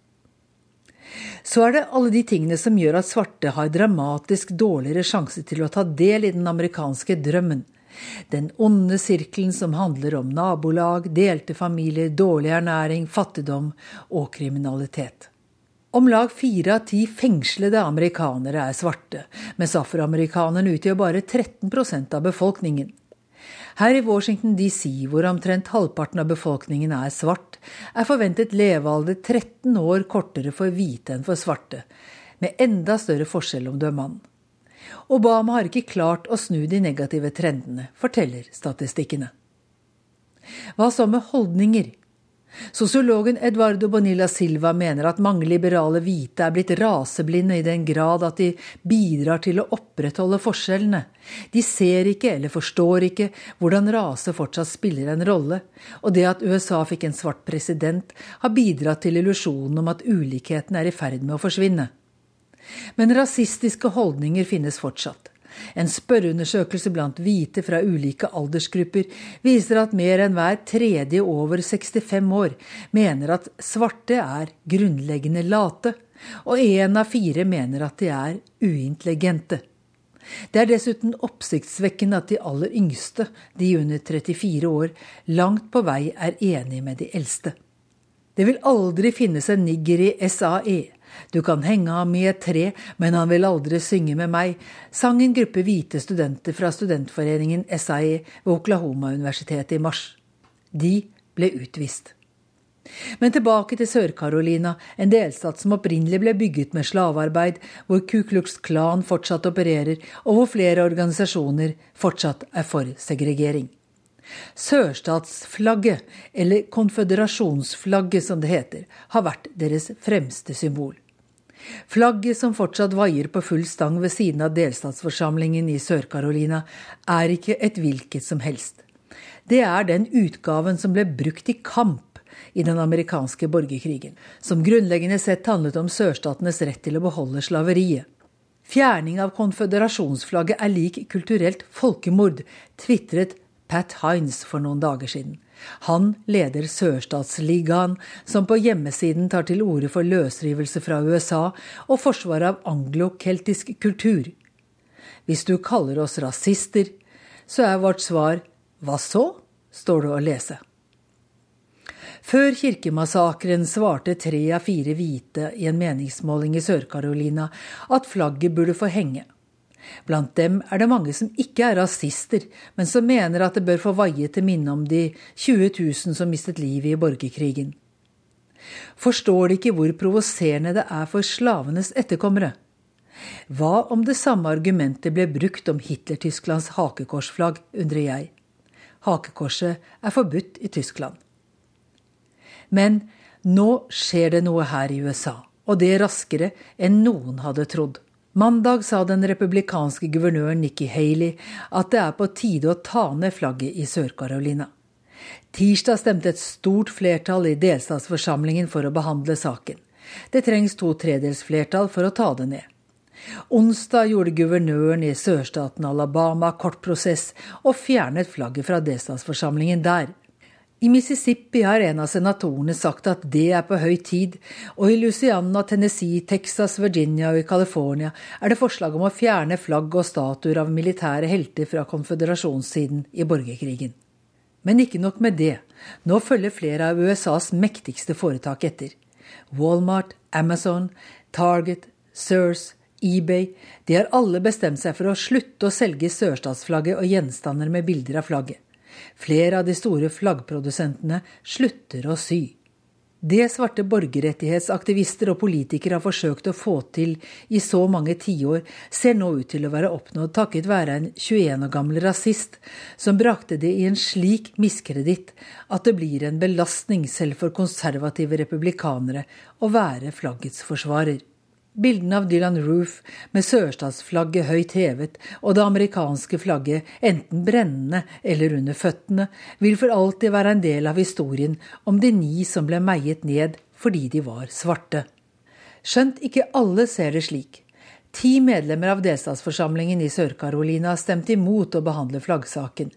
Så er det alle de tingene som gjør at svarte har dramatisk dårligere sjanse til å ta del i den amerikanske drømmen. Den onde sirkelen som handler om nabolag, delte familier, dårlig ernæring, fattigdom og kriminalitet. Om lag fire av ti fengslede amerikanere er svarte, mens afroamerikanerne utgjør bare 13% av befolkningen. Her i Washington DC, hvor omtrent halvparten av befolkningen er svart, er forventet levealder 13 år kortere for hvite enn for svarte, med enda større forskjell om du er mann. Obama har ikke klart å snu de negative trendene, forteller statistikkene. Hva så med holdninger? Sosiologen Eduardo Bonilla Silva mener at mange liberale hvite er blitt raseblinde i den grad at de bidrar til å opprettholde forskjellene. De ser ikke eller forstår ikke hvordan rase fortsatt spiller en rolle, og det at USA fikk en svart president, har bidratt til illusjonen om at ulikheten er i ferd med å forsvinne. Men rasistiske holdninger finnes fortsatt. En spørreundersøkelse blant hvite fra ulike aldersgrupper viser at mer enn hver tredje over 65 år mener at svarte er grunnleggende late, og én av fire mener at de er uintelligente. Det er dessuten oppsiktsvekkende at de aller yngste, de under 34 år, langt på vei er enige med de eldste. Det vil aldri finnes en nigger i SAE, du kan henge ham i et tre, men han vil aldri synge med meg, sang en gruppe hvite studenter fra studentforeningen SAE ved Oklahoma-universitetet i mars. De ble utvist. Men tilbake til Sør-Carolina, en delstat som opprinnelig ble bygget med slavearbeid, hvor Ku Klux Klan fortsatt opererer, og hvor flere organisasjoner fortsatt er for segregering. Sørstatsflagget, eller konføderasjonsflagget som det heter, har vært deres fremste symbol. Flagget som fortsatt vaier på full stang ved siden av delstatsforsamlingen i Sør-Carolina, er ikke et hvilket som helst. Det er den utgaven som ble brukt i kamp i den amerikanske borgerkrigen, som grunnleggende sett handlet om sørstatenes rett til å beholde slaveriet. Fjerning av konføderasjonsflagget er lik kulturelt folkemord, tvitret Pat Hines for noen dager siden. Han leder Sørstatsligaen, som på hjemmesiden tar til orde for løsrivelse fra USA og forsvar av anglo-keltisk kultur. Hvis du kaller oss rasister, så er vårt svar hva så? står det å lese. Før kirkemassakren svarte tre av fire hvite i en meningsmåling i Sør-Carolina at flagget burde få henge. Blant dem er det mange som ikke er rasister, men som mener at det bør få vaie til minne om de 20 000 som mistet livet i borgerkrigen. Forstår de ikke hvor provoserende det er for slavenes etterkommere? Hva om det samme argumentet ble brukt om Hitler-Tysklands hakekorsflagg, undrer jeg. Hakekorset er forbudt i Tyskland. Men nå skjer det noe her i USA, og det raskere enn noen hadde trodd. Mandag sa den republikanske guvernøren Nikki Haley at det er på tide å ta ned flagget i Sør-Carolina. Tirsdag stemte et stort flertall i delstatsforsamlingen for å behandle saken. Det trengs to tredels flertall for å ta det ned. Onsdag gjorde guvernøren i sørstaten Alabama kort prosess og fjernet flagget fra delstatsforsamlingen der. I Mississippi har en av senatorene sagt at det er på høy tid, og i Louisiana, Tennessee, Texas, Virginia og i California er det forslag om å fjerne flagg og statuer av militære helter fra konføderasjonssiden i borgerkrigen. Men ikke nok med det. Nå følger flere av USAs mektigste foretak etter. Walmart, Amazon, Target, Sears, eBay de har alle bestemt seg for å slutte å selge sørstatsflagget og gjenstander med bilder av flagget. Flere av de store flaggprodusentene slutter å sy. Det svarte borgerrettighetsaktivister og politikere har forsøkt å få til i så mange tiår, ser nå ut til å være oppnådd takket være en 21 år gammel rasist som brakte det i en slik miskreditt at det blir en belastning selv for konservative republikanere å være flaggets forsvarer. Bildene av Dylan Roof med sørstatsflagget høyt hevet og det amerikanske flagget enten brennende eller under føttene, vil for alltid være en del av historien om de ni som ble meiet ned fordi de var svarte. Skjønt ikke alle ser det slik. Ti medlemmer av delstatsforsamlingen i Sør-Carolina stemte imot å behandle flaggsaken.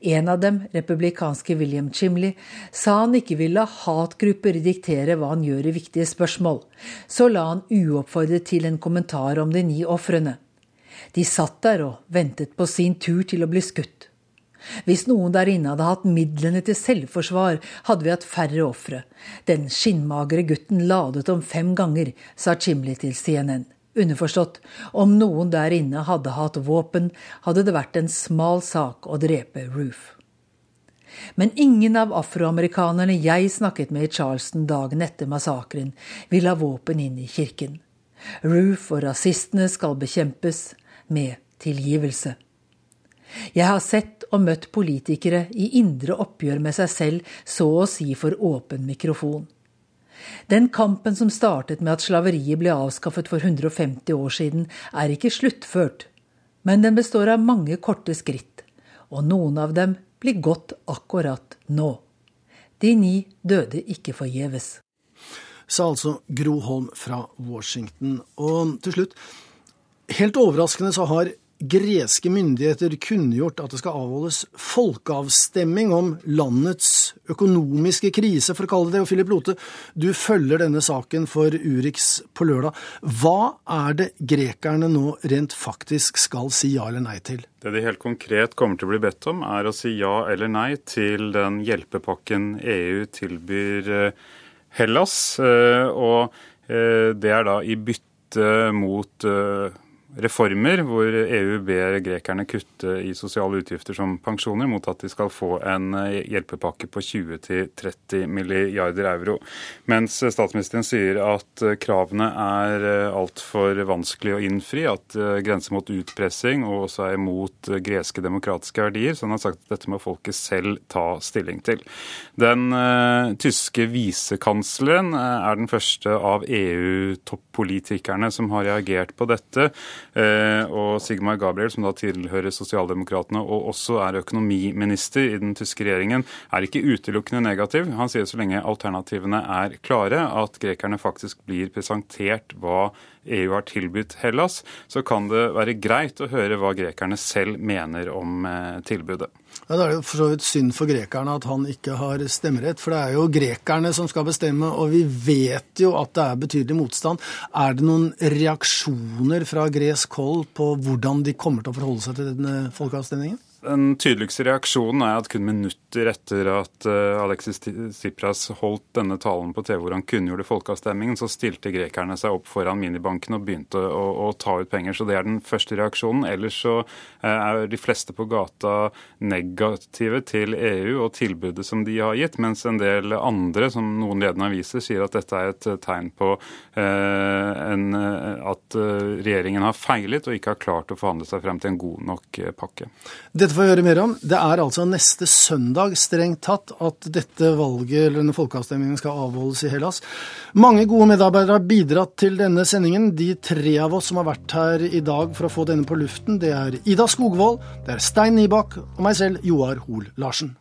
En av dem, republikanske William Chimley, sa han ikke ville la hatgrupper diktere hva han gjør i viktige spørsmål. Så la han uoppfordret til en kommentar om de ni ofrene. De satt der og ventet på sin tur til å bli skutt. Hvis noen der inne hadde hatt midlene til selvforsvar, hadde vi hatt færre ofre. Den skinnmagre gutten ladet om fem ganger, sa Chimley til CNN. Underforstått, om noen der inne hadde hatt våpen, hadde det vært en smal sak å drepe Roof. Men ingen av afroamerikanerne jeg snakket med i Charleston dagen etter massakren, vil ha våpen inn i kirken. Roof og rasistene skal bekjempes med tilgivelse. Jeg har sett og møtt politikere i indre oppgjør med seg selv, så å si for åpen mikrofon. Den kampen som startet med at slaveriet ble avskaffet for 150 år siden, er ikke sluttført, men den består av mange korte skritt, og noen av dem blir gått akkurat nå. De ni døde ikke forgjeves. Sa altså Gro Holm fra Washington. Og til slutt, helt overraskende så har greske myndigheter kunngjort at det skal avholdes folkeavstemning om landets økonomiske krise, for å kalle det det. Og Philip Lote, du følger denne saken for Urix på lørdag. Hva er det grekerne nå rent faktisk skal si ja eller nei til? Det de helt konkret kommer til å bli bedt om, er å si ja eller nei til den hjelpepakken EU tilbyr eh, Hellas. Eh, og eh, det er da i bytte mot reformer hvor EU ber grekerne kutte i sosiale utgifter som pensjoner, mot at de skal få en eh, hjelpepakke på 20-30 milliarder euro. Mens statsministeren sier at eh, kravene er eh, altfor vanskelig å innfri, at grenser mot utpressing og også er imot greske demokratiske verdier. Så han har sagt at dette må folket selv ta stilling til. Den uh, tyske visekansleren er den første av EU-toppolitikerne som har reagert på dette. Eh, og Sigmar Gabriel, som da tilhører Sosialdemokratene og også er økonomiminister i den tyske regjeringen, er ikke utelukkende negativ. Han sier så lenge alternativene er klare, at grekerne faktisk blir presentert hva EU har tilbudt Hellas, så kan det være greit å høre hva grekerne selv mener om eh, tilbudet. Ja, Da er det for så vidt synd for grekerne at han ikke har stemmerett, for det er jo grekerne som skal bestemme, og vi vet jo at det er betydelig motstand. Er det noen reaksjoner fra gresk hold på hvordan de kommer til å forholde seg til denne folkeavstemningen? Den tydeligste reaksjonen er at kun minutter etter at eh, Alexis Tsipras holdt denne talen på TV hvor han kunngjorde folkeavstemningen, så stilte grekerne seg opp foran minibanken og begynte å, å, ta ut penger. Så det er den første reaksjonen. Ellers så eh, er de fleste på gata negative til EU og tilbudet som de har gitt, mens en del andre, som noen ledende aviser, sier at dette er et tegn på eh, en, at regjeringen har feilet og ikke har klart å forhandle seg frem til en god nok pakke. Dette får høre mer om. Det er altså neste søndag strengt tatt at dette valget eller denne folkeavstemningen skal avholdes i Hellas. Mange gode medarbeidere har bidratt til denne sendingen. De tre av oss som har vært her i dag for å få denne på luften, det er Ida Skogvold, det er Stein Nybakk og meg selv, Joar Hoel Larsen.